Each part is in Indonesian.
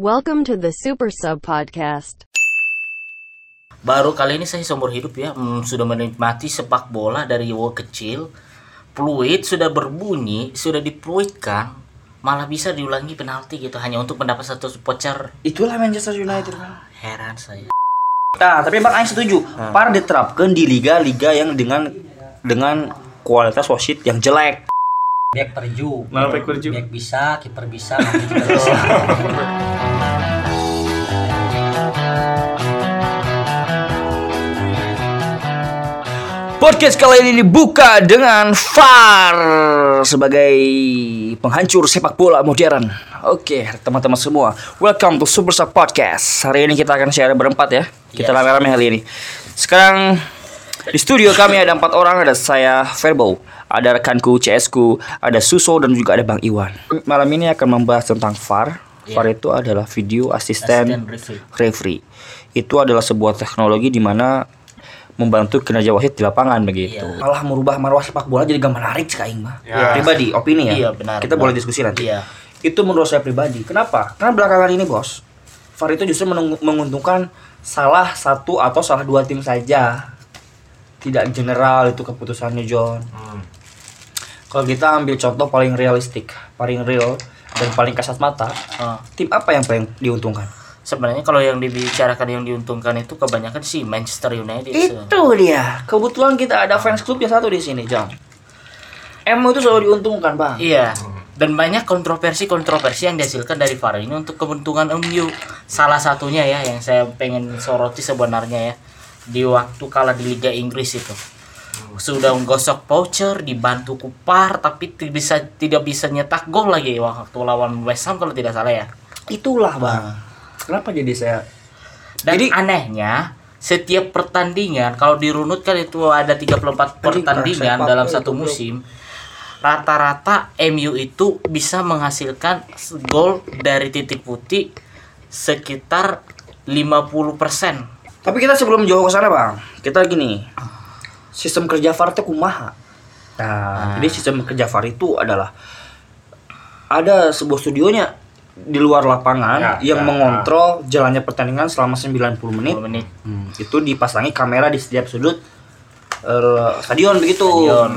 Welcome to the Super Sub Podcast. Baru kali ini saya seumur hidup ya hmm, sudah menikmati sepak bola dari kecil. Fluid sudah berbunyi, sudah dipluitkan, malah bisa diulangi penalti gitu hanya untuk mendapat satu voucher. Itulah Manchester United bang. Heran saya. Nah, tapi bang Aing setuju. Par diterapkan di liga-liga yang dengan dengan kualitas wasit yang jelek. Back perju. Malah back perju. Back bisa, kiper bisa, juga bisa. Podcast kali ini dibuka dengan VAR sebagai penghancur sepak bola modern. Oke, teman-teman semua, welcome to Super Sub Podcast. Hari ini kita akan share berempat ya. Kita Yes. rame-rame hari ini. Sekarang di studio kami ada empat orang, ada saya Verbo, ada rekanku CS ku, ada Suso dan juga ada Bang Iwan. Malam ini akan membahas tentang VAR. VAR itu adalah video Asisten asisten referee. referee. Itu adalah sebuah teknologi di mana membantu kinerja wasit di lapangan begitu. Iya. Malah merubah marwah sepak bola jadi gak menarik cek aing mah. Ya. Pribadi, opini ya. Iya, benar, Kita benar. boleh diskusi nanti. Iya. Itu menurut saya pribadi. Kenapa? Karena belakangan ini, Bos, VAR itu justru menguntungkan salah satu atau salah dua tim saja. Tidak general itu keputusannya, John. Hmm. Kalau kita ambil contoh paling realistik, paling real dan paling kasat mata, Ah. tim apa yang paling diuntungkan? Sebenarnya kalau yang dibicarakan yang diuntungkan itu kebanyakan sih Manchester United. Itu dia. Kebetulan kita ada fans klubnya satu di sini, John. MU itu selalu diuntungkan, Bang. Iya. Dan banyak kontroversi-kontroversi yang dihasilkan dari VAR ini untuk keuntungan MU. Salah satunya ya yang saya pengen soroti sebenarnya ya di waktu kalah di Liga Inggris itu. Sudah menggosok voucher, dibantu kupar tapi ti- bisa tidak bisa nyetak gol lagi waktu lawan West Ham kalau tidak salah ya. Itulah, Bang. Kenapa jadi saya Dan Jadi- anehnya setiap pertandingan kalau dirunutkan itu ada 34 Jadi, pertandingan dalam satu musim. Rata-rata MU itu bisa menghasilkan gol dari titik putih sekitar 50%. Tapi kita sebelum jauh ke sana, Bang. Kita gini. Sistem kerja VAR itu kumaha? Nah, jadi sistem kerja VAR itu adalah ada sebuah studionya di luar lapangan Ya, yang ya, mengontrol jalannya pertandingan selama 90 menit. 10 menit. Hmm, itu dipasangi kamera di setiap sudut eh, stadion begitu. Stadion.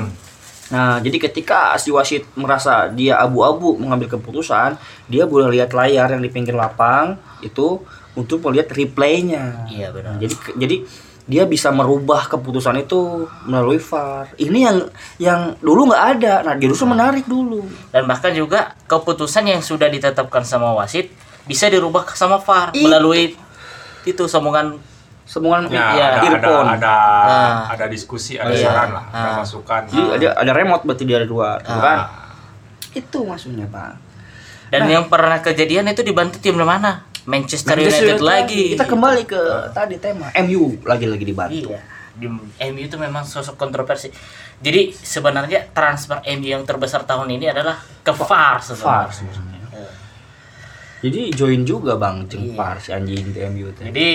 Nah, jadi ketika si wasit merasa dia abu-abu mengambil keputusan, dia boleh lihat layar yang di pinggir lapang itu untuk melihat replaynya. Iya, benar. Nah, jadi jadi dia bisa merubah keputusan itu melalui VAR. Ini yang yang dulu nggak ada. Nah, dia justru menarik dulu. Dan bahkan juga keputusan yang sudah ditetapkan sama wasit bisa dirubah sama VAR Itu. melalui itu sambungan Sambungan Ya, Iya. ada, ada, earphone. ada, Ah. ada diskusi, ada Iya. saran lah, ada Ah. masukan. Jadi ada ada remote berarti dia ada dua, gitu Ah. kan? Itu maksudnya, Pak. dan yang pernah kejadian itu dibantu tim mana? Manchester, Manchester United, lagi. Kita kembali ke tadi tema MU lagi-lagi dibantu. Iya. Di MU itu memang sosok kontroversi. Jadi sebenarnya transfer MU yang terbesar tahun ini adalah ke VAR VAR sebenarnya. sebenarnya. Jadi join juga Bang Iya. Jengpar si anjing di MU teh. Jadi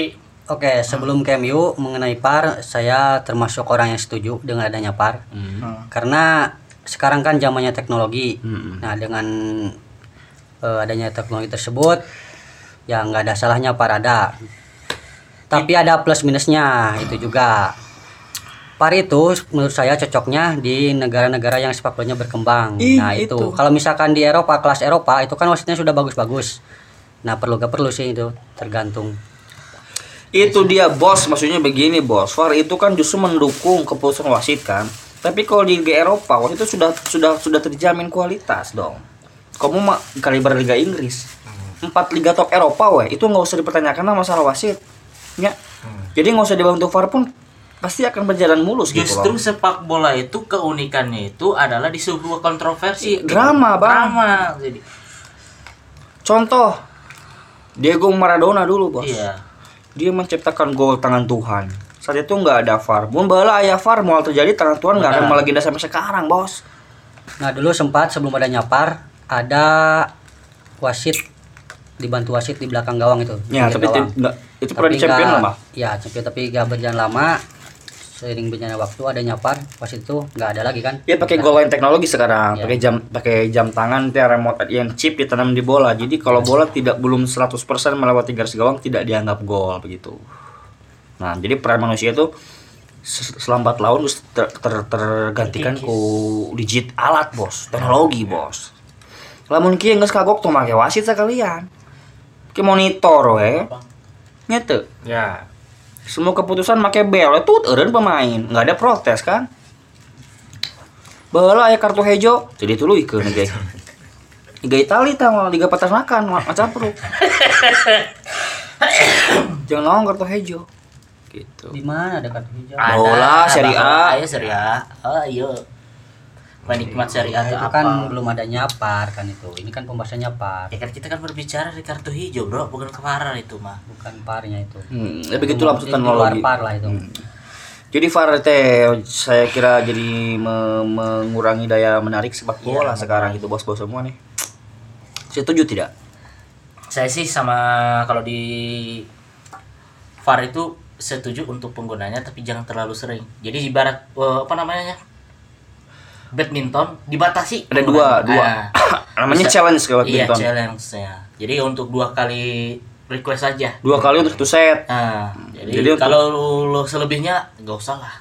Oke, sebelum ke MU mengenai PAR, saya termasuk orang yang setuju dengan adanya PAR. Hmm. Karena sekarang kan zamannya teknologi. Hmm. Nah, dengan eh, adanya teknologi tersebut, ya nggak ada salahnya PAR ada. Tapi ada plus minusnya itu juga. PAR itu menurut saya cocoknya di negara-negara yang sepak bolanya berkembang. Ih, nah itu. itu. Kalau misalkan di Eropa, kelas Eropa itu kan wasitnya sudah bagus-bagus. Nah perlu gak perlu sih itu tergantung. Itu dia bos, maksudnya begini bos. VAR itu kan justru mendukung keputusan wasit kan. Tapi kalau di Liga Eropa, wasit itu sudah sudah sudah terjamin kualitas dong. Kamu mah kaliber Liga Inggris. Empat liga top Eropa weh, itu nggak usah dipertanyakan lah masalah wasit. Ya. Jadi nggak usah dibantu VAR pun pasti akan berjalan mulus gitu justru loh. sepak bola itu keunikannya itu adalah di sebuah kontroversi. Drama, Bang. Drama. Jadi Contoh Diego Maradona dulu bos. iya. Dia menciptakan gol tangan Tuhan. Saat itu nggak ada VAR. Mun bala ayah VAR mau terjadi tangan Tuhan nggak akan Benar. melegenda sampai sekarang bos. Nah dulu sempat sebelum adanya PAR ada wasit dibantu wasit di belakang gawang itu. Ya tapi gawang. ti- nggak itu pernah di champion nggak- lah mah. Ya champion tapi gak berjalan lama seiring berjalannya waktu adanya VAR pas itu nggak ada lagi kan Ya pakai goal line teknologi sekarang, Iya. pakai jam pakai jam tangan yang remote yang chip ditanam di bola. Jadi kalau bola tidak belum 100% melewati garis gawang tidak dianggap gol begitu. Nah, jadi peran manusia itu se- selambat laun ter- ter- tergantikan ku digit alat, Bos. Teknologi, Bos. Lamun kieu geus kagok tuh make wasit sekalian. Ki monitor we. Ngete. Ya, Semua keputusan make bel itu eureun pemain, nggak ada protes kan? Bala aya kartu hejo, jadi tuluikeun ge. Liga Itali malah liga peternakan macam pro. Jangan ngomong kartu hejo. Gitu. di mana ada kartu hijau Ada, Bola, Serie A. Ayo Serie A. Oh iya. Penikmat Serie A Nah, itu itu apa? kan belum adanya VAR kan itu ini kan pembahasannya VAR Ya kan kita kan berbicara di kartu hijau, Bro, bukan keparar itu mah. bukan VAR-nya itu Hmm, ya begitulah maksud Di luar teknologi. VAR lah itu Jadi VAR teh saya kira jadi me- mengurangi daya menarik sepak bola sekarang itu bos-bos semua nih. Setuju tidak? Saya sih sama kalau di VAR itu setuju untuk penggunanya tapi jangan terlalu sering. Jadi ibarat eh, apa namanya? Badminton dibatasi. Ada dua, dua. Nah, Namanya bisa- challenge kalau Iya, badminton. challenge-nya. Jadi untuk dua kali request aja. Dua kali untuk satu set. Nah, jadi, Jadi untuk- kalau lu, lu selebihnya nggak usah lah.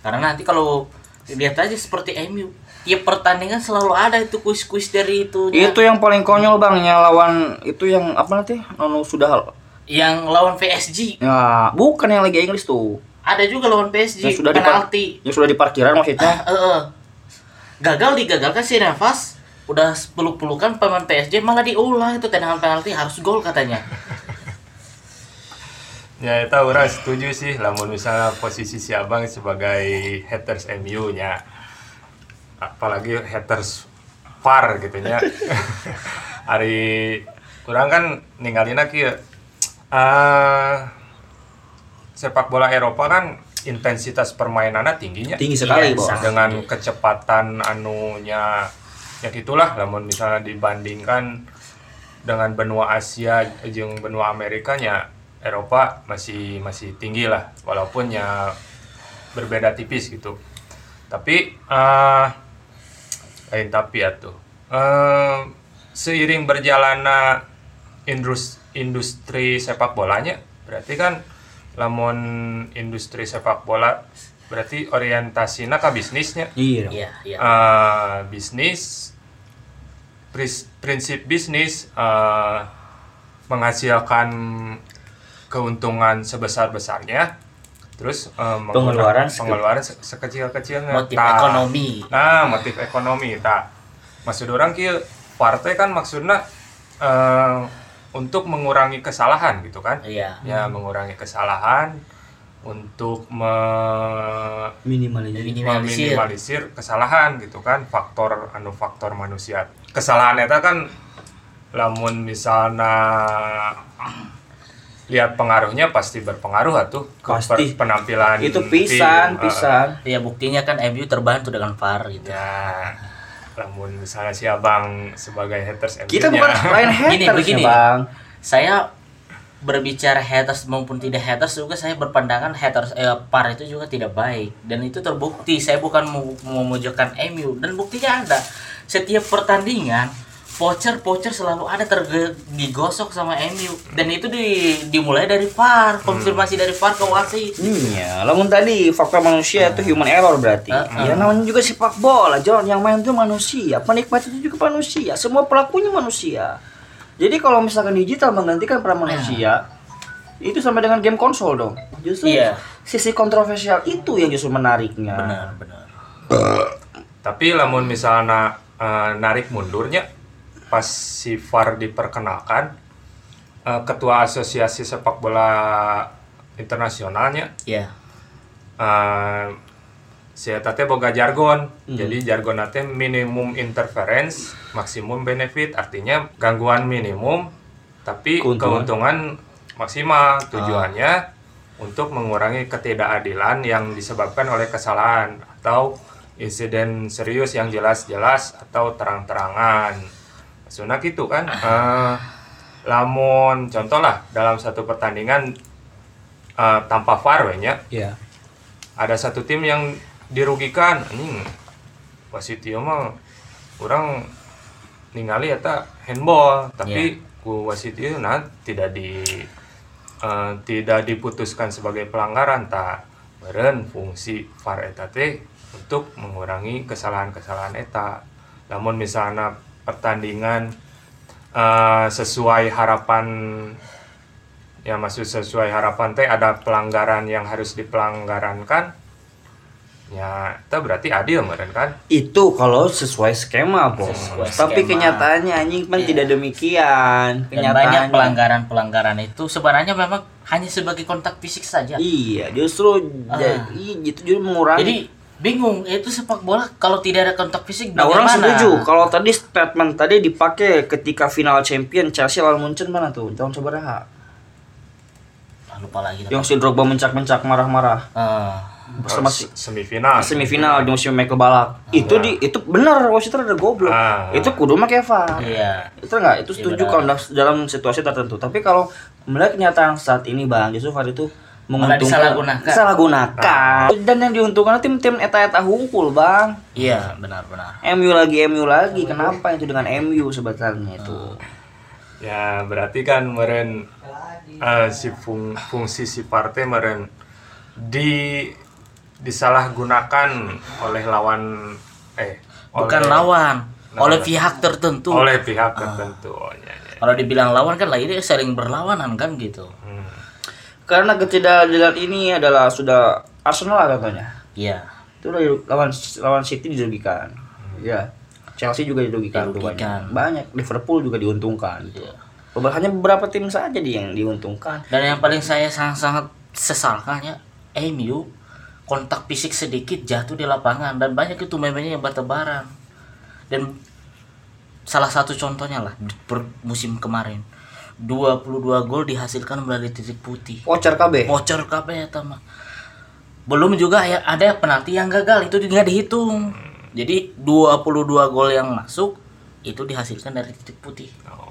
Karena nanti kalau lihat aja seperti MU, tiap pertandingan selalu ada itu kuis-kuis dari itu. Itu yang paling konyol bang, yang lawan itu yang apa nanti? Anu sudah yang lawan PSG. ya bukan yang Liga Inggris tuh. Ada juga lawan PSG Yang sudah penalti. yang sudah di parkiran maksudnya. Eh, eh. Gagal digagalkan si Navas udah peluk-pelukan pemain PSG malah diulang itu tendangan penalti harus gol katanya. ya itu orang setuju sih. Lamun misalnya posisi si abang sebagai haters MU nya, apalagi haters VAR gitu nya. Hari kurang kan ninggalin lagi ya. Ah, sepak bola Eropa kan intensitas permainannya tingginya. Tinggi sekali, Iya, Bos. dengan kecepatan anunya ya gitulah. Namun misalnya dibandingkan dengan benua Asia jeung benua Amerika nya Eropa masih masih tinggi lah. Walaupun ya berbeda tipis gitu. Tapi eh lain tapi ya tuh. Eh, seiring berjalannya indus- industri sepak bolanya berarti kan lamun industri sepak bola berarti orientasinya ke bisnisnya Iya. Iya, iya. Eh, bisnis pris- prinsip bisnis eh, menghasilkan keuntungan sebesar besarnya terus eh, Pengeluaran pengeluaran se- sekecil kecilnya Motif ekonomi. nah motif ekonomi tak maksud orang kieu partai kan maksudnya eh, untuk mengurangi kesalahan gitu kan Iya. ya mengurangi kesalahan untuk me-. Minimalisir. meminimalisir kesalahan gitu kan faktor anu faktor manusia kesalahan eta kan lamun misalnya lihat pengaruhnya pasti berpengaruh atuh ke Pasti. penampilan Itu tim, pisan, eh, pisan. Iya, buktinya kan MU terbantu dengan VAR gitu. ya lamun misalnya si abang sebagai haters MU Kita bukan lain Gini, haters begini. ya, Bang. Saya berbicara haters maupun tidak haters juga saya berpandangan haters eh, par itu juga tidak baik. Dan itu terbukti. Saya bukan mau memojokkan MU dan buktinya ada. Setiap pertandingan voucher voucher selalu ada terge- digosok sama MU dan itu di, dimulai dari VAR konfirmasi dari VAR ke wasit Iya, lamun tadi faktor manusia itu human error berarti. Heeh. Ya namanya juga sepak bola, John. Yang main itu manusia, penikmat itu juga manusia, semua pelakunya manusia. Jadi kalau misalkan digital menggantikan peran manusia, itu sama dengan game konsol dong. Justru Iya. sisi kontroversial itu yang justru menariknya. benar benar tapi lamun misalnya eh, narik mundurnya pas si VAR diperkenalkan eh, ketua asosiasi sepak bola internasionalnya ya eh si eta teh boga jargon. Jadi jargon teh minimum interference, maksimum benefit, artinya gangguan minimum tapi Keuntungan. keuntungan, maksimal. Tujuannya untuk mengurangi ketidakadilan yang disebabkan oleh kesalahan atau insiden serius yang jelas-jelas atau terang-terangan. Maksudnya gitu kan. Eh, lamun contoh lah dalam satu pertandingan eh, tanpa VAR nya Iya. ada satu tim yang dirugikan anjing wasit ieu mah kurang ningali eta handball tapi ku wasit ieu nah tidak di eh, tidak diputuskan sebagai pelanggaran tak beren fungsi VAR eta teh untuk mengurangi kesalahan-kesalahan eta namun misalnya pertandingan eh, sesuai harapan ya maksud sesuai harapan teh ada pelanggaran yang harus dipelanggarankan ya itu berarti adil meren kan Itu kalau sesuai skema, Bos. Sesuai Tapi skema. kenyataannya anjing kan Iya. tidak demikian. Dan banyak Kenyataannya. pelanggaran-pelanggaran itu sebenarnya memang hanya sebagai kontak fisik saja. Iya, justru Ah. ja- iya, itu justru mengurangi. Jadi bingung itu sepak bola kalau tidak ada kontak fisik Nah orang setuju. Kalau tadi statement tadi dipakai ketika final champion Chelsea lawan Munchen mana tuh? Tahun sabaraha Ah, lupa lagi. yang si Drogba mencak-mencak marah-marah. Ah, bersama si semifinal. Semifinal di musim Michael Balak itu di itu benar wasitnya ada goblok. Ah. itu kudu make VAR iya. itu enggak? Itu Iya, setuju benar. kalau dalam- situasi tertentu. Tapi kalau melihat kenyataan saat ini bang VAR itu Malah disalahgunakan. disalahgunakan dan yang diuntungkan tim-tim eta-eta hungkul bang Iya, benar-benar. MU lagi MU lagi kenapa itu dengan MU sebetulnya itu ya berarti kan meren eh, si fung- fungsi si partai meren di disalahgunakan oleh lawan eh Bukan oleh- lawan, Lawan. oleh pihak tertentu. oleh pihak tertentu oh, ya, ya. Kalau dibilang lawan kan lah ini sering berlawanan kan gitu. Karena ketidakadilan ini adalah sudah Arsenal lah katanya Iya. itu lawan lawan City dirugikan ya Chelsea juga dirugikan, Dirugikan. banyak Liverpool juga diuntungkan Iya. Hanya beberapa tim saja dia yang diuntungkan Dan yang paling saya sangat-sangat sesalkan ya, MU kontak fisik sedikit jatuh di lapangan dan banyak itu memangnya yang bertebaran. Dan salah satu contohnya lah di per- musim kemarin 22 gol dihasilkan melalui titik putih. voucher KB Bocor kabeh eta mah. Belum juga ya ada penalti yang gagal itu nggak dihitung. Jadi 22 gol yang masuk itu dihasilkan dari titik putih. Oh.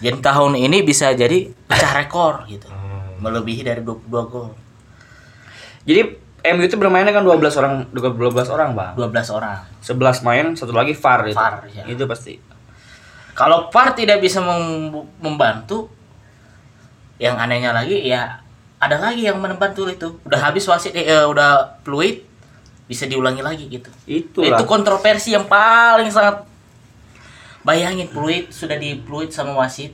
Jadi tahun ini bisa jadi pecah rekor gitu. Hmm. Melebihi dari 22 gol. jadi MU itu bermainnya kan 12 orang 12 orang bang 12 orang. 11 main satu lagi VAR itu VAR, ya. itu pasti Kalau VAR tidak bisa mem- membantu yang anehnya lagi ya ada lagi yang membantu itu. Udah habis wasit eh, eh, udah fluid bisa diulangi lagi gitu. itulah Itu kontroversi yang paling sangat bayangin fluid sudah di fluid sama wasit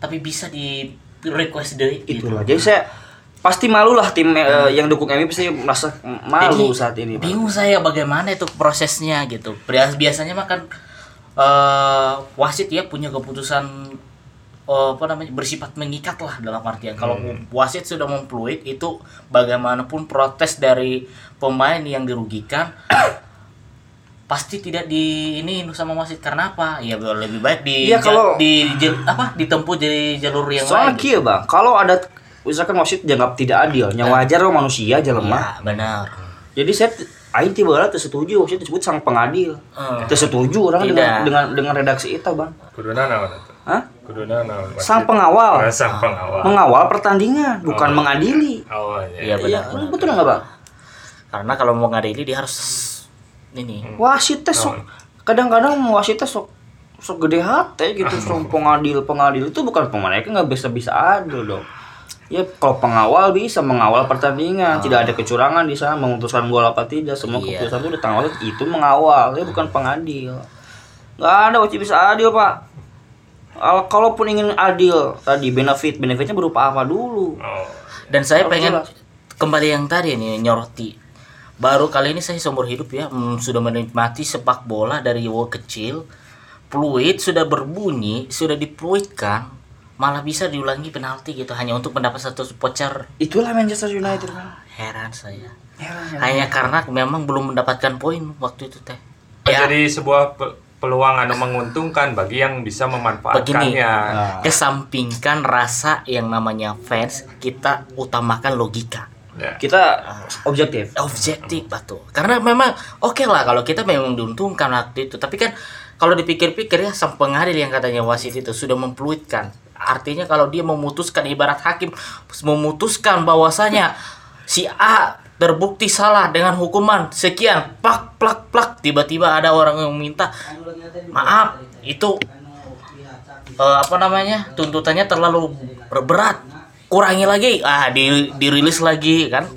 tapi bisa di request dari gitu. itulah jadi saya pasti malu lah tim eh, yang dukung MU pasti merasa malu Jadi, saat ini bingung saya bagaimana itu prosesnya gitu Bias- biasanya mah eh, wasit ya punya keputusan eh, apa namanya bersifat mengikat lah dalam artian. Kalau wasit sudah memfluid itu bagaimanapun protes dari pemain yang dirugikan pasti tidak di ini sama wasit. Karena apa? Ya lebih baik di Iya, kalau- di jel- apa? Ditempuh dari jalur yang soalnya lain. kia bang. Kalau ada misalkan wasit dianggap tidak adil yang wajar lo manusia aja lemah. Ya benar. Jadi saya Aing tiba tiba tersetuju wasit disebut sang pengadil. Eh, tersetuju orang Tidak. dengan, dengan dengan redaksi itu bang. Kuduna naon atuh Hah? kuduna naon sang pengawal. Oh, sang pengawal. Mengawal pertandingan bukan Oh. mengadili. Oh Iya, iya Iya, benar. betul nggak bang. Karena kalau mau ngadili dia harus ini. Wasit teh sok kadang-kadang wasit teh sok sok gede hati gitu. Sok pengadil pengadil itu bukan pemain mereka nggak bisa bisa adil dong ya kalau pengawal bisa mengawal pertandingan. Tidak ada kecurangan di sana memutuskan gol apa tidak. Semua Iya. keputusan itu di tangan wasit itu mengawal. Ya bukan pengadil. Nggak ada wasit bisa adil pak. Al- kalaupun ingin adil tadi benefit benefitnya berupa apa dulu? Oh. Dan saya Harus pengen jelas. kembali yang tadi nih nyoroti. Baru kali ini saya seumur hidup ya mm, sudah menikmati sepak bola dari kecil. Fluid sudah berbunyi sudah dipluidkan malah bisa diulangi penalti gitu hanya untuk mendapat satu voucher. Itulah Manchester United kan heran saya. Heran, heran. hanya karena memang belum mendapatkan poin waktu itu teh. Ya. jadi sebuah pe- peluang anu menguntungkan bagi yang bisa begini memanfaatkannya Nah. kesampingkan rasa yang namanya fans kita utamakan logika. Ya. kita objektif. Objektif batu karena memang oke lah kalau kita memang diuntungkan waktu itu tapi kan kalau dipikir-pikir ya sang pengadil yang katanya wasit itu sudah memfluidkan artinya kalau dia memutuskan ibarat hakim memutuskan bahwasanya si A terbukti salah dengan hukuman sekian plak plak plak tiba-tiba ada orang yang minta maaf. Itu eh, apa namanya tuntutannya terlalu ber- berat. Kurangi lagi ah di, dirilis lagi kan?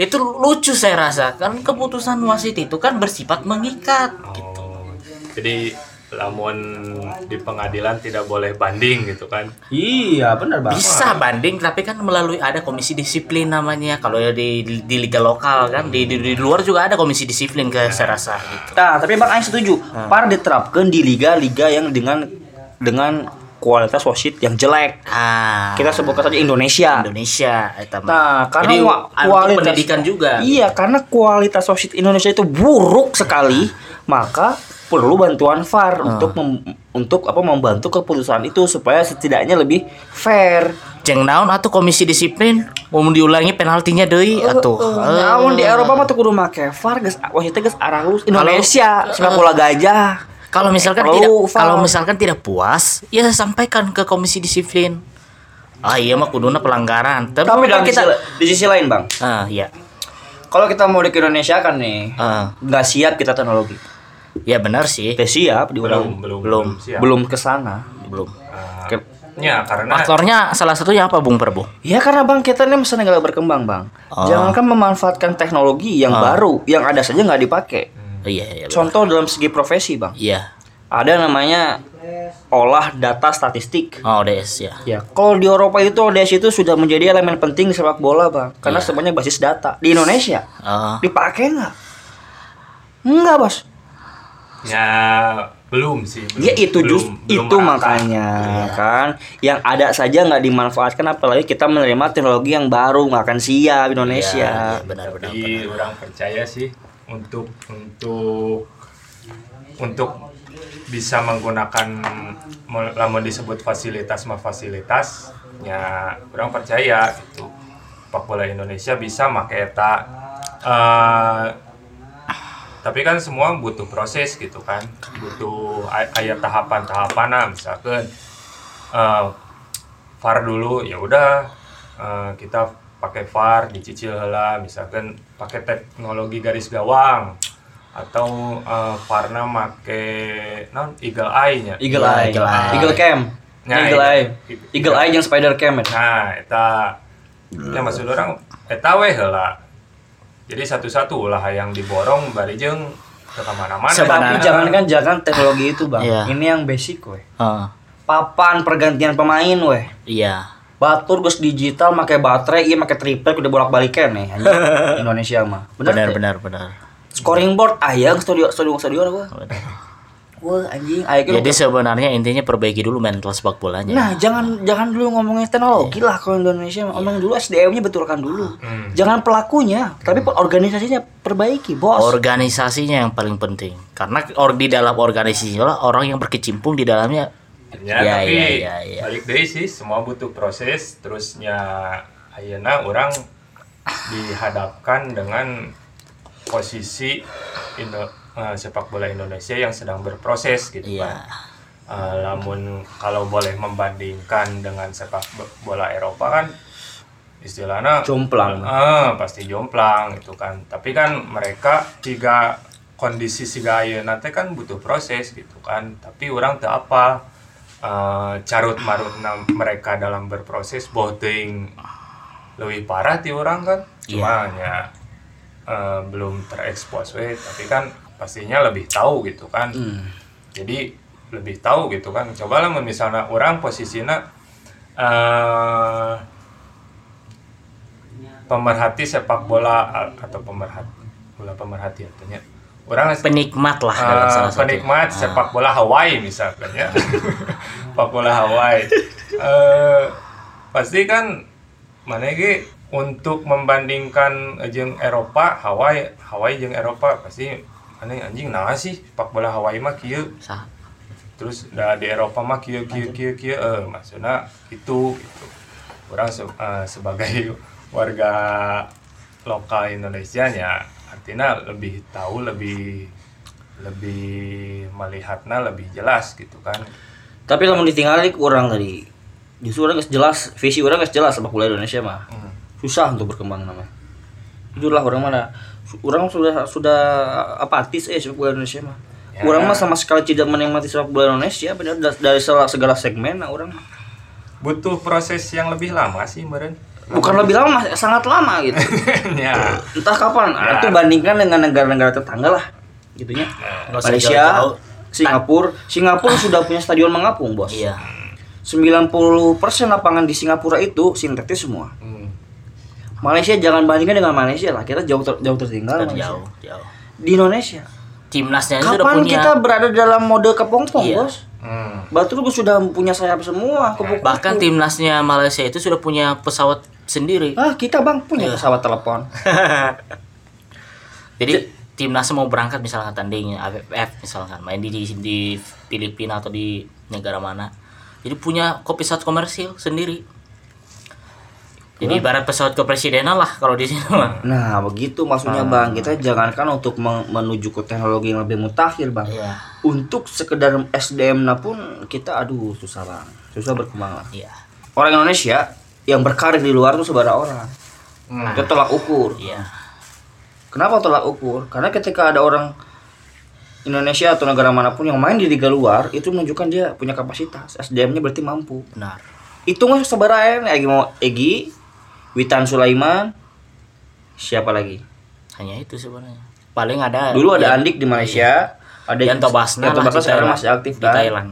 Itu lucu saya rasa kan keputusan wasit itu kan bersifat mengikat gitu. Oh, jadi lamun di pengadilan tidak boleh banding gitu kan Iya, benar Bang. bisa banding tapi kan melalui ada komisi disiplin namanya kalau ya di, di, di liga lokal kan di, di, di luar juga ada komisi disiplin ke saya rasa gitu Nah, tapi Bang Aing setuju. Par diterapkan di liga-liga yang dengan dengan kualitas wasit yang jelek. ah Kita sebutkan saja Indonesia. Indonesia eta mah. Nah, karena Jadi, untuk kualitas pendidikan juga Iya, karena kualitas wasit Indonesia itu buruk sekali, maka perlu bantuan VAR untuk mem- untuk apa membantu keputusan itu supaya setidaknya lebih fair. Jeng naon atau komisi disiplin mau diulangi penaltinya deui atuh. Namun di Eropa mah tuh kudu make VAR geus wasitnya geus aralus Indonesia sepak bola gajah. Kalau misalkan Perlu tidak VAR. kalau misalkan tidak puas, ya sampaikan ke komisi disiplin. Ah iya mah kuduna pelanggaran. Tapi, Tapi kan dalam kita sisi, di sisi lain, Bang. ah iya. Kalau kita mau di Indonesia kan nih, Ah, nggak siap kita teknologi. Ya benar sih. Kita siap di belum belum Belum. siap. belum ke sana. Belum. Ke- ya karena Faktornya salah satunya apa Bung Perbu? Ya karena bang kita ini masa negara berkembang bang. Oh. Jangankan memanfaatkan teknologi yang baru, yang ada saja nggak dipakai. Oh, iya iya. benar. Contoh dalam segi profesi bang, Iya. ada namanya olah data statistik. Oh, DS ya. Ya, kalau di Eropa itu ODS itu sudah menjadi elemen penting di sepak bola bang, karena Iya. semuanya basis data. Di Indonesia Oh, dipakai nggak? Enggak bos. Ya belum sih belum, Ya itu belum- just belum itu merata. makanya Iya. kan, yang ada saja nggak dimanfaatkan, apalagi kita menerima teknologi yang baru nggak akan siap Indonesia. Iya, benar benar. Tapi orang percaya sih untuk untuk untuk bisa menggunakan mau- lamun disebut fasilitas mah fasilitas ya orang percaya itu sepak bola Indonesia bisa make eta eh, tapi kan semua butuh proses gitu kan butuh ay- aya tahapan-tahapan nah misalkan eh, VAR dulu ya udah eh, kita pakai VAR dicicil lah misalkan pakai teknologi garis gawang atau uh, VAR-na make non eagle eye-nya Eagle Iya, Eye, Eagle Eye. Eagle Cam, Nah, Eagle itu. Eye, Eagle Eye yang Spider Cam. ya. Nah, eta ya maksud orang eta we heula. Jadi satu-satu ulah yang diborong bari jeung ke mana-mana. Sebenarnya- Tapi jangankan jangan teknologi itu bang, Iya. ini yang basic weh. Oh, Papan pergantian pemain weh. iya. Batur gus digital pakai baterai, iya pakai triplek udah bolak balikan nih. Indonesia mah. Benar benar benar. Scoring board ayah studio studio studio apa? Wah anjing, gitu. Jadi sebenarnya intinya perbaiki dulu mental sepak bolanya. Nah, jangan jangan dulu ngomongin teknologi lah kalau Indonesia. Ngomong dulu SDM-nya betulkan dulu. Hmm. Jangan pelakunya, tapi organisasinya perbaiki, Bos. organisasinya yang paling penting karena or di dalam organisasi itulah orang yang berkecimpung di dalamnya Ya, Ya, tapi ya, ya, ya. balik deui sih semua butuh proses terusnya ayeuna orang dihadapkan dengan posisi Indo- eh, sepak bola Indonesia yang sedang berproses gitu Iya. kan. Eh, namun kalau boleh membandingkan dengan sepak bo- bola Eropa kan istilahnya Jomplang. Ah, pasti jomplang itu kan. Tapi kan mereka tiga kondisi si gaya nanti kan butuh proses gitu kan. Tapi orang tak apa eh, carut marut mereka dalam berproses boting lebih parah ti orang kan. Cuma ya eh, belum terekspos we tapi kan pastinya lebih tahu gitu kan. Jadi lebih tahu gitu kan. Coba lah misalnya orang posisinya eh pemerhati sepak bola atau pemerhati bola pemerhati artinya orang penikmat lah dalam eh, salah satu penikmat Ah. sepak bola Hawaii misalkan ya sepak bola Hawaii eh pasti kan mana ge untuk membandingkan jeung Eropa Hawaii Hawaii jeung Eropa pasti aneh anjing nah sih sepak bola Hawaii mah kieu Sah. terus da di Eropa mah kieu kieu kieu kieu eh maksudnya itu gitu. orang se- eh, sebagai warga lokal Indonesia ya artinya lebih tahu lebih lebih melihatnya lebih jelas gitu kan Tapi lamun ditinggali kurang tadi. Justru orang jelas, visi orang jelas sepak bola Indonesia mah. Hmm. Susah untuk berkembang namanya. Jujur lah orang mana orang sudah sudah apatis eh sepak bola Indonesia mah. Ya. Orang mah sama sekali tidak menikmati sepak bola Indonesia benar dari, segala, segala segmen nah, orang butuh proses yang lebih lama sih meren bukan lebih lama sangat lama gitu. ya Entah kapan. Ya. Itu bandingkan dengan negara-negara tetangga lah gitunya. Usah Malaysia. Singapura, Singapura sudah punya stadion mengapung, Bos. Iya. 90% lapangan di Singapura itu sintetis semua. Hmm. Malaysia jangan bandingkan dengan Malaysia lah. Kita jauh ter- jauh tertinggal Malaysia. Jauh, jauh. Di Indonesia. Timnasnya Kapan punya kita berada dalam mode kepompong, Iya. Bos? Hmm. Batu sudah punya sayap semua, kupu-kupu. bahkan timnasnya Malaysia itu sudah punya pesawat sendiri. Ah, kita Bang punya Iya. pesawat telepon. Jadi timnas mau berangkat misalkan tanding AFF misalkan main di, di di Filipina atau di negara mana. Jadi punya kopi pesawat komersil sendiri. Jadi ibarat pesawat kepresidenan lah kalau di sini mah. Nah, begitu maksudnya Bang. Kita jangankan untuk men- menuju ke teknologi yang lebih mutakhir, Bang. Iya. Untuk sekedar SDM na pun kita aduh susah Bang. Susah berkembang lah. Iya. Orang Indonesia yang berkarir di luar tuh sebarang orang. Itu tolak ukur. Iya. Kenapa tolak ukur? Karena ketika ada orang Indonesia atau negara mana pun yang main di liga luar itu menunjukkan dia punya kapasitas SDM-nya berarti mampu Benar. itu nggak sebarang Egi mau Egi Witan Sulaiman siapa lagi Hanya itu sebenarnya. Paling ada dulu ada yang- Andik di Malaysia ada Yanto Basna Yanto Basna sekarang masih aktif di kan Thailand.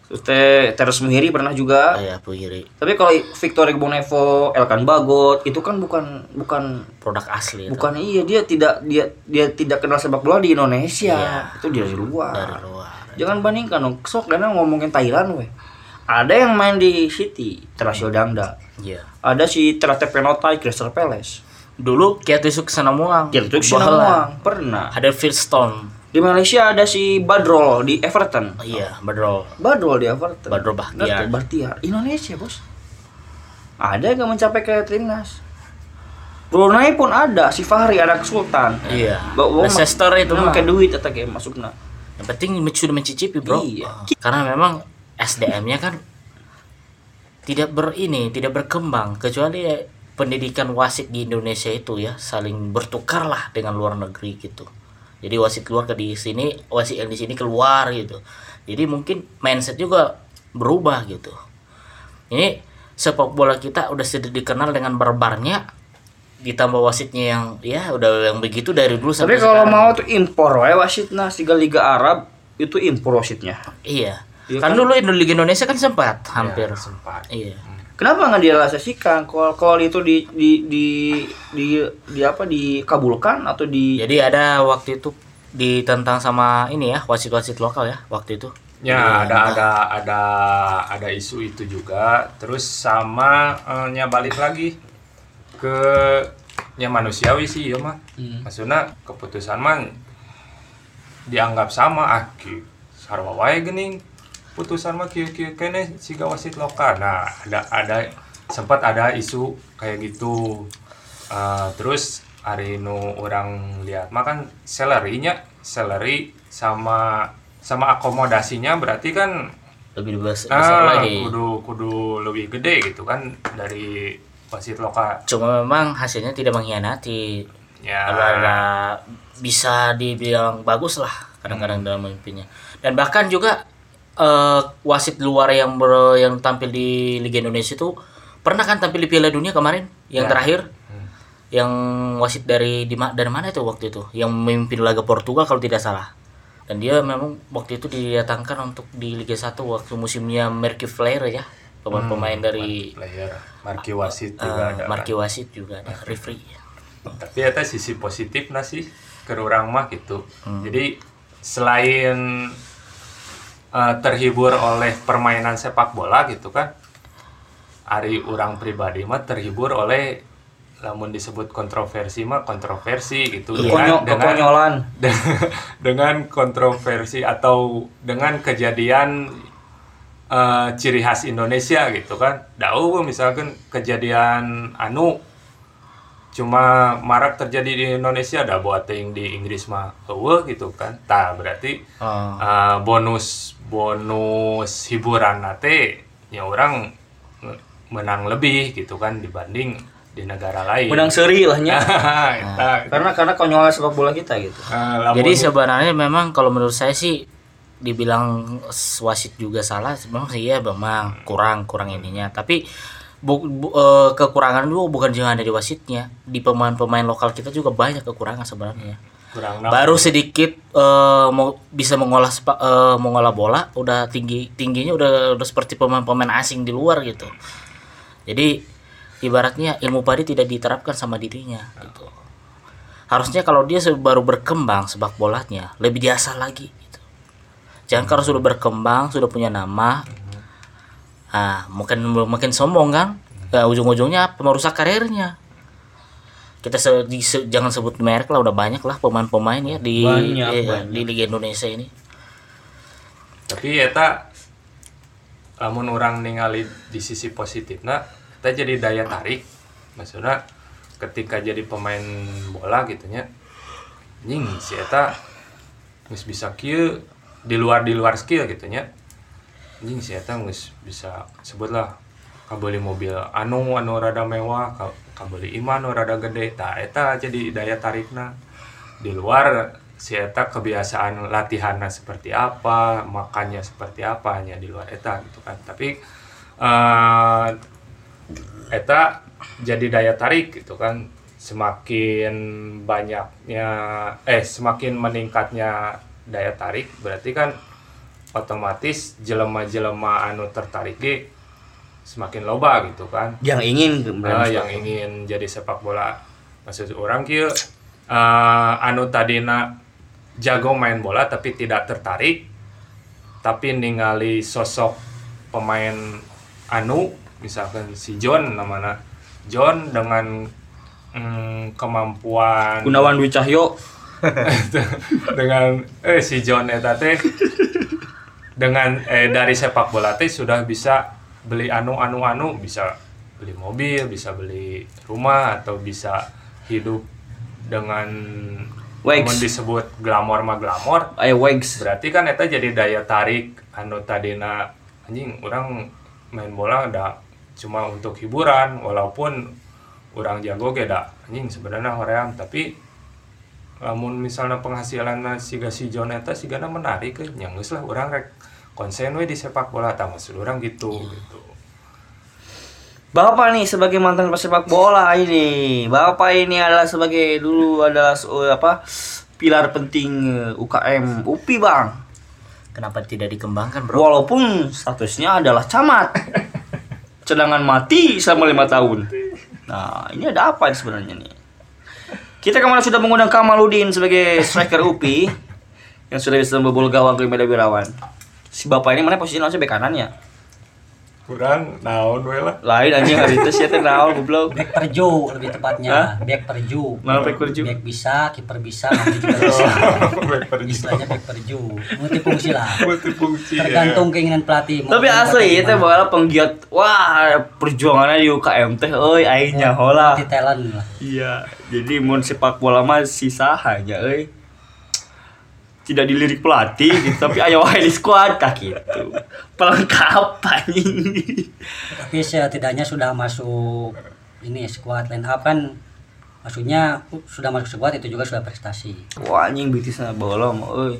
terus teh Teres Muhiri pernah juga Oh, ya, Puhiri. tapi kalau Victor Egbonevo Elkan Bagot itu kan bukan bukan Produk asli itu. bukan iya dia tidak dia dia tidak kenal sepak bola di Indonesia Iya. itu dari luar dari luar. Jangan bandingkan dong. Sok karena ngomongin Thailand weh. Ada yang main di City, Terasil Dangda. Iya. Ada si Terate Penotai, Crystal Palace. Dulu Kiatusuk. Kirtuk Bahla. Sinamuang, pernah. Ada Philstone. Di Malaysia ada si Badrol di Everton. Oh, iya, Badrol. Badrol di Everton. Badrol Bahtiar. Bahtiar. Indonesia, Bos. Ada yang mencapai ke timnas. Brunei pun ada, si Fahri anak Sultan. Iya. Bawa Leicester itu mah. pakai duit atau kayak masukna. Yang penting sudah mencicipi, Bro. Iya. Karena memang SDM-nya kan tidak ber ini, tidak berkembang kecuali pendidikan wasit di Indonesia itu ya saling bertukar lah dengan luar negeri gitu. Jadi wasit keluar ke di sini, wasit yang di sini keluar gitu. Jadi mungkin mindset juga berubah gitu. Ini sepak bola kita udah sudah dikenal dengan barbarnya ditambah wasitnya yang ya udah yang begitu dari dulu Tapi sampai kalau sekarang. mau tuh impor wae wasitna tiga liga Arab itu impor wasitnya. Iya. Iya kan kan? dulu Indo- Liga Indonesia kan sempat hampir. Ya, sempat. Iya. Kenapa nggak direalisasikan? Kalau kalau itu di di di di, di apa dikabulkan atau di Jadi ada waktu itu ditentang sama ini ya wasit-wasit lokal ya waktu itu. Ya, ada ada ada ada isu itu juga. Terus sama eh, nya balik lagi ke yang manusiawi sih ya mah. Maksudnya keputusan mah dianggap sama ah ki sarwa wae geuning putusan mah kieu kieu kene siga wasit lokal. Nah, ada ada sempat ada isu kayak gitu. Eh, terus hari nu orang lihat mah kan salary-nya salary sama sama akomodasinya berarti kan Lebih bes- besar ah, lagi. kudu kudu lebih gede gitu kan dari wasit lokal Cuma memang hasilnya tidak mengkhianati. ya Ada bisa dibilang bagus lah kadang-kadang dalam memimpinnya. Dan bahkan juga eh, wasit luar yang ber, yang tampil di Liga Indonesia itu pernah kan tampil di Piala Dunia kemarin yang Ya. terakhir? Yang wasit dari di dari mana itu waktu itu? Yang memimpin laga Portugal kalau tidak salah. Dan dia memang waktu itu didatangkan untuk di Liga 1 waktu musimnya Merky Flair ya pemain-pemain dari player marki wasit eh, juga ada Marky kan. Wasit juga ada referee. Tapi eta sisi positif sih ke orang mah gitu. Hmm. jadi selain eh, terhibur oleh permainan sepak bola gitu kan Ari orang pribadi mah terhibur oleh namun disebut kontroversi mah kontroversi gitu kekonyolan. dengan, dengan kontroversi atau dengan kejadian eh, ciri khas Indonesia gitu kan. Dau misalkan kejadian anu cuma marak terjadi di Indonesia ada buating di Inggris mah eueuh gitu kan. Tah berarti Oh. eh, bonus bonus hiburan nate ya orang menang lebih gitu kan dibanding di negara lain menang seri lah nya Eta. karena karena konyolnya sepak bola kita gitu lamun- Jadi sebenarnya memang kalau menurut saya sih dibilang wasit juga salah, memang sih ya memang kurang kurang ininya. Tapi bu, bu- eh, kekurangan juga bukan cuma ada di wasitnya, di pemain-pemain lokal kita juga banyak kekurangan sebenarnya. kurang. Baru sedikit eh, mau bisa mengolah sepa- eh, mengolah bola, udah tinggi tingginya udah udah seperti pemain-pemain asing di luar gitu. Jadi ibaratnya ilmu padi tidak diterapkan sama dirinya gitu. Harusnya kalau dia baru berkembang sepak bolanya lebih diasah lagi gitu. Jangan kalau sudah berkembang, sudah punya nama, ah mungkin makin sombong kan, Ya, ujung-ujungnya merusak karirnya. Kita se- di- se- jangan sebut merek lah, udah banyak lah pemain-pemain ya di Banyak, eh, banyak. di Liga Indonesia ini. tapi eta lamun orang ningali di sisi positifnya kita jadi daya tarik maksudnya ketika jadi pemain bola gitunya anjing si eta bisa kieu di luar di luar skill gitunya anjing si eta bisa sebutlah kabeli mobil anu anu rada mewah ka- kabeli iman anu rada gede. Tah eta jadi daya tarikna. Di luar si eta kebiasaan latihannya seperti apa makannya seperti apa hanya di luar eta gitu kan. Tapi eh eta jadi daya tarik gitu kan. Semakin banyaknya eh semakin meningkatnya daya tarik berarti kan otomatis jelema-jelema anu tertarik ge semakin loba gitu kan. Yang ingin Ah, yang ingin jadi sepak bola. Maksud orang kieu eh, anu tadina jago main bola tapi tidak tertarik tapi ningali sosok pemain anu misalkan si John namanya John dengan mm, kemampuan Gunawan Dwi Cahyo. Dengan eh si John eta teh dengan eh dari sepak bola teh sudah bisa beli anu anu anu bisa beli mobil bisa beli rumah atau bisa hidup dengan Wags. disebut glamor mah glamor ayo Wags berarti kan eta jadi daya tarik anu tadina anjing orang main bola ada cuma untuk hiburan walaupun orang jago ge da anjing sebenarnya hoream tapi lamun misalnya penghasilan siga si John eta sigana menarik ke yang geus lah orang rek konsen we di sepak bola maksud orang gitu gitu Bapak nih sebagai mantan pesepak bola ini, Bapak ini adalah sebagai dulu adalah eh, apa pilar penting eh, UKM UPI bang. Kenapa tidak dikembangkan, Bro? Walaupun statusnya adalah camat, cadangan mati selama lima tahun. Nah ini ada apa sebenarnya nih? Kita kemarin sudah mengundang Kamaludin sebagai striker UPI yang sudah bisa membobol gawang ke Medan Wirawan. Si bapak ini mana posisinya langsung bek kanan ya? kurang naon we lah Lain anjing hari itu sih teh naon goblok. Back perju lebih tepatnya. Back perju. Mana back perju? Back bisa, kiper bisa, nanti juga bisa. Back perju. Istilahnya back perju. Multifungsi lah. multifungsi ya. Tergantung keinginan pelatih. Tapi asli itu gimana. bakal penggiat wah perjuangannya di UKM teh euy aingnya hola. Multi talent lah. Iya, jadi mun sepak bola mah sisa hanya euy. Tidak dilirik pelatih gitu, tapi ayo wae di squad kah gitu. Pelengkap anjing. Tapi setidaknya sudah masuk ini squad line up kan maksudnya sudah masuk squad itu juga sudah prestasi Wah anjing bitisna bola mah euy.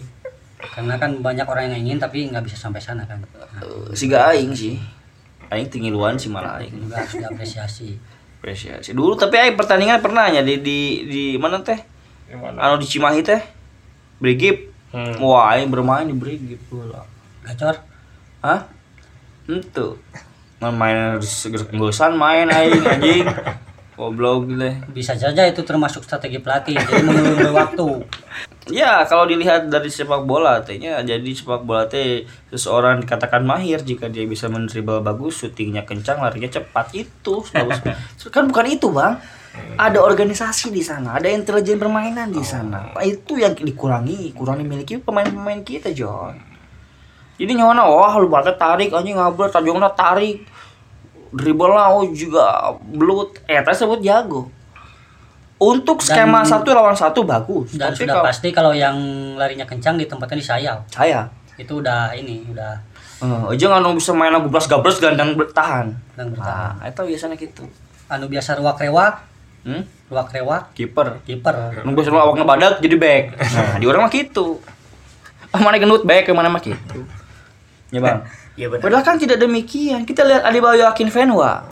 karena kan banyak orang yang ingin tapi nggak bisa sampai sana kan nah, Eh, Siga aing sih. Aing tinggi luan sih malah aing. juga harus diapresiasi Apresiasi. Dulu tapi aing pertandingan pernah ya di di di mana teh? Yang mana? Anu di Cimahi teh. Brigip. Hmm. Wah, aing bermain di Brigip bola. gacor Hah? Itu. Main main gesan main aing anjing. Goblok gitu. bisa saja itu termasuk strategi pelatih jadi mengulur waktu Ya, kalau dilihat dari sepak bola tehnya jadi sepak bola teh seseorang dikatakan mahir jika dia bisa mendribble bagus, syutingnya kencang, larinya cepat itu kan bukan itu, Bang. Ada organisasi di sana, ada intelijen permainan di sana. Nah, itu yang dikurangi, kurangi miliki pemain-pemain kita, John. Jadi nyawana wah lu banget tarik anjing ngabur tajongna tarik. Dribble lah oh juga belut. Eh, sebut jago. Untuk skema Dan- satu lawan satu bagus. dan Tapi sudah kalau- pasti kalau yang larinya kencang ditempatkan di sayap saya itu udah ini udah Eh, aja nggak bisa main lagu blas gabres gandang bertahan sedang bertahan nah itu biasanya gitu anu biasa ruak rewak, Hmm? ruak rewak, Kiper. kiper. Nunggu selalu awaknya badak jadi back. Nah, di orang mah gitu. Ah, mana gendut back, mana mah gitu. Ya bang. Iya benar. Padahal kan tidak demikian. Kita lihat Adebayo Akin Venwa.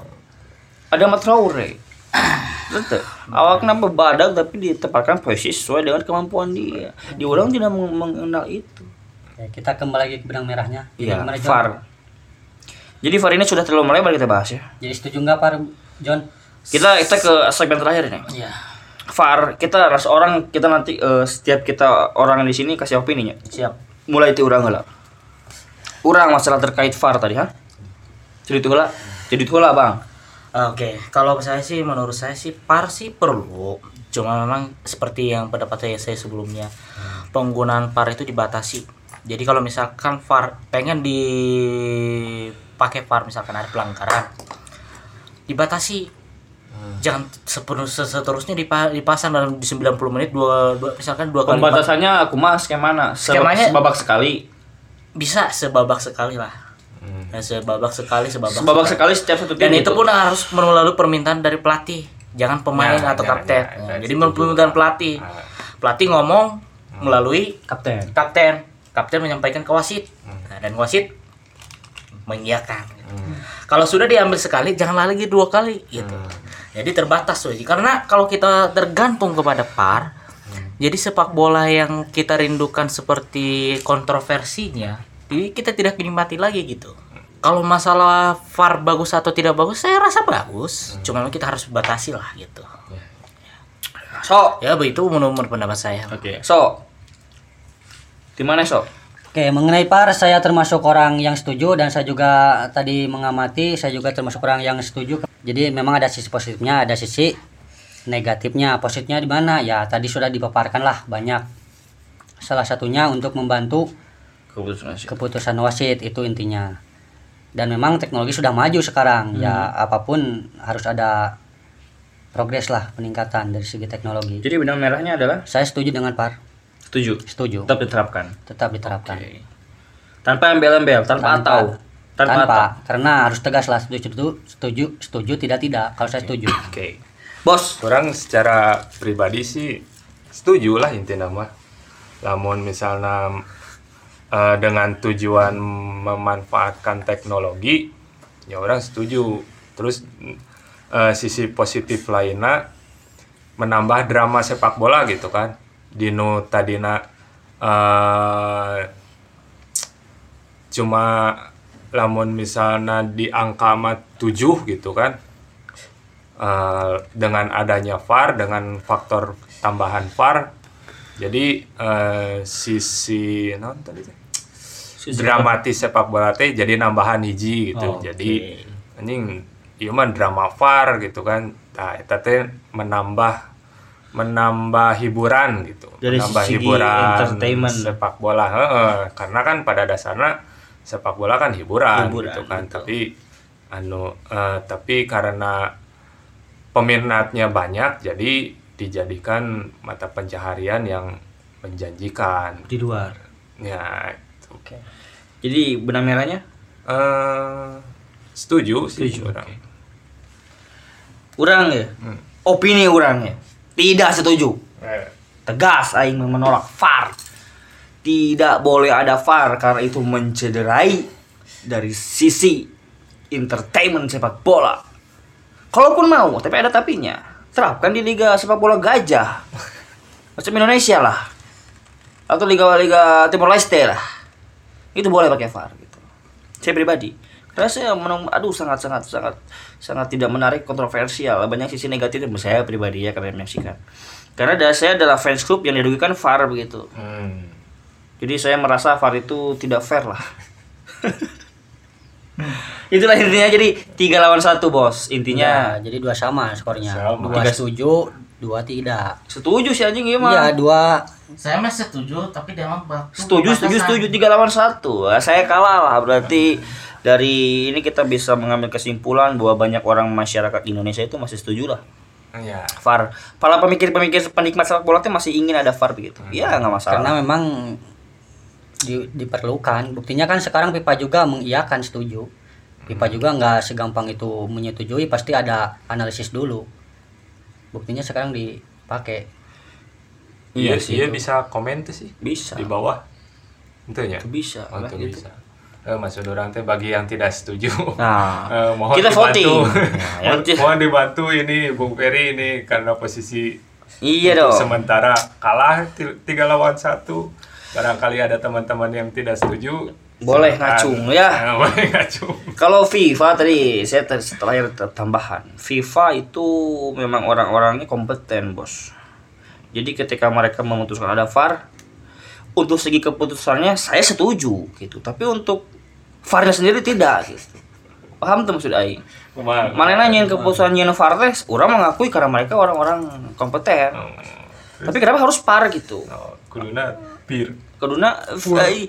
Ada Mat Traore. Betul. Awaknya badak tapi ditempatkan posisi sesuai dengan kemampuan dia. Di orang tidak meng- mengenal itu. Ya, kita kembali lagi ke benang merahnya. Iya? VAR. Jadi VAR ini sudah terlalu melebar kita bahas ya. Jadi setuju nggak Pak John? Kita kita ke segmen terakhir ini. Iya. VAR kita ras orang kita nanti eh, setiap kita orang di sini kasih opininya. Siap. Mulai itu orang heula. Urang masalah terkait VAR tadi ha. Jadi itu heula. Jadi itu heula, Bang. Oke, kalau saya sih menurut saya sih par sih perlu. Cuma memang seperti yang pendapat saya, saya sebelumnya, penggunaan par itu dibatasi. Jadi kalau misalkan VAR pengen dipakai VAR misalkan ada pelanggaran, dibatasi. Jangan sepenuh seterusnya dipa- dipasang dalam di 90 menit dua, dua misalkan dua kali Pembatasannya aku mah skemana? Se- Skemanya- sebabak sekali. bisa sebabak sekali lah. Dan sebabak sekali sebabak, Sebabak sekali. setiap satu tim. dan itu pun harus melalui permintaan dari pelatih. Jangan pemain Nah, atau nah, kapten. nah, Nah, nah, jadi permintaan pelatih. Pelatih ngomong melalui Kapten. kapten. Kapten menyampaikan ke wasit. Nah, dan wasit mengiyakan. Kalau sudah diambil sekali jangan lagi dua kali gitu. Jadi terbatas tuh karena kalau kita tergantung kepada par jadi sepak bola yang kita rindukan seperti kontroversinya jadi kita tidak menikmati lagi gitu kalau masalah VAR bagus atau tidak bagus saya rasa bagus cuma memang kita harus batasi lah gitu So, ya begitu menurut pendapat saya oke. So. Di mana, So? Oke, mengenai PAR saya termasuk orang yang setuju dan saya juga tadi mengamati saya juga termasuk orang yang setuju. Jadi memang ada sisi positifnya, ada sisi negatifnya. Positifnya di mana? Ya tadi sudah dipaparkan lah banyak. Salah satunya untuk membantu Keputusan wasit. keputusan wasit itu intinya. Dan memang teknologi sudah maju sekarang. Ya apa pun harus ada progres lah peningkatan dari segi teknologi. Jadi benang merahnya adalah Saya setuju dengan PAR. setuju. Setuju. Tetap diterapkan. Tetap diterapkan. Oke. Tanpa embel-embel, tanpa, atau. Tanpa, tanpa, atau. karena harus tegas lah setuju setuju setuju setuju tidak tidak kalau saya setuju Oke. Bos, Orang secara pribadi sih setuju lah intinya mah. Namun misalnya eh, dengan tujuan memanfaatkan teknologi, ya orang setuju. Terus eh, sisi positif lainnya menambah drama sepak bola gitu kan. Dino tadina eh, cuma lamun misalnya di angka mah 7 gitu kan Eh, dengan adanya VAR dengan faktor tambahan VAR jadi eh, sisi non tadi dramatis sepak bola teh jadi nambahan hiji gitu. Oh, jadi anjing ieu mah drama VAR gitu kan. Nah eta teh menambah menambah hiburan gitu. Dari menambah segi hiburan entertainment. sepak bola heeh. karena kan pada dasarnya sepak bola kan hiburan, Hiburan, gitu kan. betul. tapi anu eh, tapi karena peminatnya banyak jadi dijadikan mata pencaharian yang menjanjikan di luar. ya itu. Oke. Jadi benang merahnya Eh, setuju sih Setuju, orang. oke. Urang ya. Hmm. Opini urangnya. Tidak setuju. Eh, Tegas aing menolak VAR. Tidak boleh ada VAR karena itu mencederai dari sisi entertainment sepak bola. Kalaupun mau, tapi ada tapinya. Terapkan di liga sepak bola gajah. Macam Indonesia lah. Atau liga-liga Timor Leste lah. Itu boleh pakai VAR gitu. Saya pribadi. Karena saya menung, aduh sangat sangat sangat sangat tidak menarik kontroversial. Banyak sisi negatifnya saya pribadi ya karena menyaksikan. Karena ada, saya adalah fans club yang dirugikan VAR begitu. hmm. Jadi saya merasa VAR itu tidak fair lah. Itulah intinya jadi tiga lawan satu bos intinya. ya, jadi dua sama skornya Sama. dua setuju dua tidak Setuju sih anjing gimana? iya dua saya mah setuju tapi dalam waktu Setuju, setuju, setuju tiga lawan satu. Nah, Saya kalah lah berarti dari ini kita bisa mengambil kesimpulan bahwa banyak orang masyarakat Indonesia itu masih setuju lah ya VAR. Para pemikir-pemikir penikmat sepak bola itu masih ingin ada VAR begitu. Ya nggak masalah. karena memang di- diperlukan buktinya kan sekarang FIFA juga mengiyakan setuju FIFA juga nggak segampang itu menyetujui pasti ada analisis dulu buktinya sekarang dipakai Iya, Iya sih, iya itu. bisa komen tuh sih Bisa. di bawah. Itu ya. Itu bisa, Oh, itu gitu. bisa. Eh, Mas teh bagi yang tidak setuju. Nah, Eh, mohon kita dibantu. voting. Nah, yang mohon, dibantu ini Bung Ferry ini karena posisi Iya dong. sementara kalah ti- tiga lawan satu. Barangkali ada teman-teman yang tidak setuju. Boleh ngacung, ya. Eh, boleh ngacung. Kalau FIFA tadi saya ter- terakhir ter- tambahan. FIFA itu memang orang-orangnya kompeten, Bos. Jadi ketika mereka memutuskan ada VAR, untuk segi keputusannya saya setuju gitu. Tapi untuk VAR-nya sendiri tidak gitu. Paham tuh maksud aing? Mana nanyain keputusan nyeun VAR teh, orang mengakui karena mereka orang-orang kompeten. Oh, Tapi kenapa harus VAR gitu? oh, kuduna bir. Keduna eh,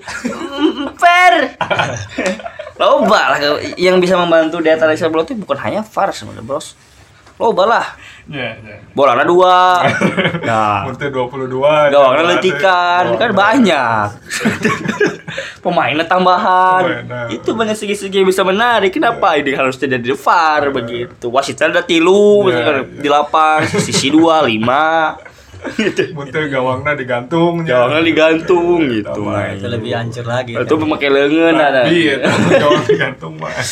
fair. Loba lah yang bisa membantu data Alexa Bola itu bukan hanya VAR sebenarnya, Bros. Loba lah. Ya, ya. Bolanya dua. Nah, Untuk 22 gawangnya letikan kan banyak. Pemainnya tambahan. Pemainnya. Itu banyak segi-segi yang bisa menarik. Kenapa ini harus jadi di VAR begitu? Wasitnya ada tilu Ya, ya. di lapang, sisi dua lima. Gitu. Muntah gawangnya digantung. ya. Gawangnya digantung gitu. Tambahan. itu lebih hancur lagi Itu memakai lengan ada. Iya, gawang digantung mah.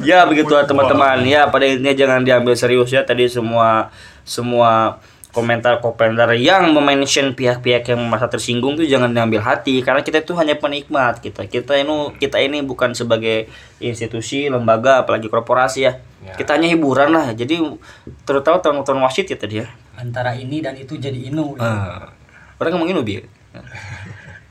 Ya begitu lah teman-teman. Ya pada intinya jangan diambil serius ya tadi semua semua komentar-komentar yang memention pihak-pihak yang merasa tersinggung itu jangan diambil hati karena kita itu hanya penikmat kita. Kita ini kita ini bukan sebagai institusi, lembaga apalagi korporasi ya. Ya. Kita hanya hiburan lah. Jadi terutama tahun-tahun wasit ya tadi ya. Antara ini dan itu jadi inu Ah. Orang ngomongin ubi.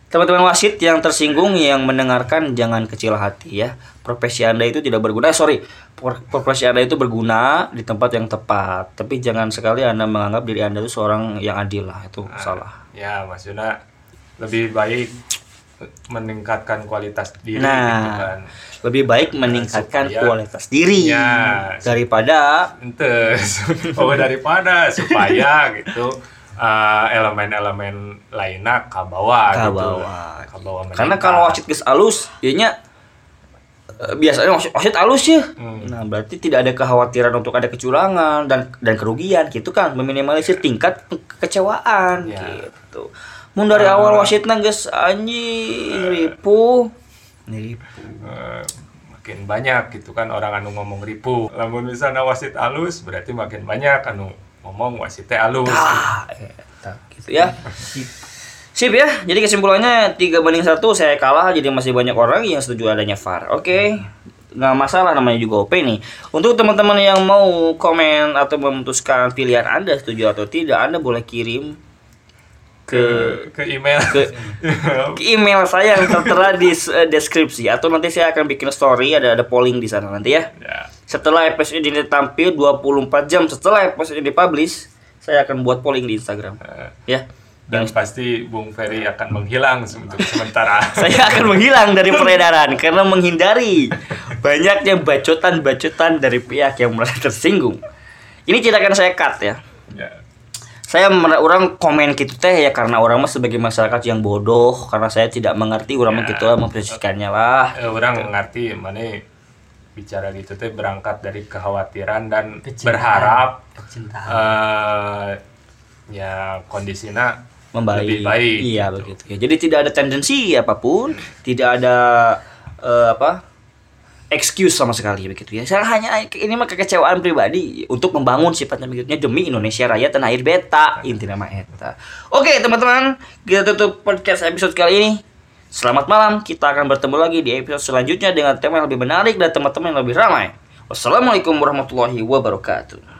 Teman-teman wasit yang tersinggung yang mendengarkan jangan kecil hati ya. Profesi Anda itu tidak berguna. Eh, sorry, Pro- profesi Anda itu berguna di tempat yang tepat. Tapi jangan sekali Anda menganggap diri Anda itu seorang yang adil lah. Itu salah. Ya, Mas Yuna lebih baik meningkatkan kualitas diri Nah. gitu kan. Lebih baik meningkatkan supaya- kualitas diri Ya, daripada Ente, oh daripada supaya gitu eh, elemen-elemen lainnya kabawa gitu. Kabawa. Kabawa Karena kalau wasit geus alus, ianya eh, biasanya wasit, wasit alus ya. Hmm. Nah, berarti tidak ada kekhawatiran untuk ada kecurangan dan dan kerugian gitu kan, meminimalisir tingkat kekecewaan Ya. gitu. Mun dari Ah. awal wasitna geus anjing ripuh. Ripuh. Eh, makin banyak gitu kan orang anu ngomong ribu. Lamun misalnya wasit alus berarti makin banyak anu ngomong wasitnya alus. Ah, eta gitu ya. Sip ya, jadi kesimpulannya 3 banding 1 saya kalah jadi masih banyak orang yang setuju adanya VAR. Oke. Nggak masalah namanya juga OP nih. Untuk teman-teman yang mau komen atau memutuskan pilihan Anda setuju atau tidak, Anda boleh kirim ke ke email ke- ke email saya yang tertera di eh, deskripsi atau nanti saya akan bikin story ada ada polling di sana nanti ya. ya. Setelah episode ini tampil 24 jam setelah episode ini dipublish, saya akan buat polling di Instagram. Eh, Ya. dan pasti Bung Ferry akan menghilang untuk sementara. Saya akan menghilang dari peredaran karena menghindari banyaknya bacotan-bacotan dari pihak yang merasa tersinggung. Ini tidak akan saya cut ya. Ya. Saya orang komen gitu teh ya karena orang mah sebagai masyarakat yang bodoh karena saya tidak mengerti orang mah Ya. gitu lah memposisikannya lah. Eh, orang ngerti mana bicara gitu teh berangkat dari kekhawatiran dan Kecintaan. berharap Kecintaan. eh ya kondisinya membaik. lebih baik. Iya gitu. begitu ya. Jadi tidak ada tendensi apa pun, tidak ada eh, apa excuse sama sekali begitu ya. Saya hanya ini mah kekecewaan pribadi untuk membangun sifatnya begitunya demi Indonesia Raya tanah air beta intinya mah eta. Oke teman-teman, kita tutup podcast episode kali ini. Selamat malam, kita akan bertemu lagi di episode selanjutnya dengan tema yang lebih menarik dan teman-teman yang lebih ramai. Wassalamualaikum warahmatullahi wabarakatuh.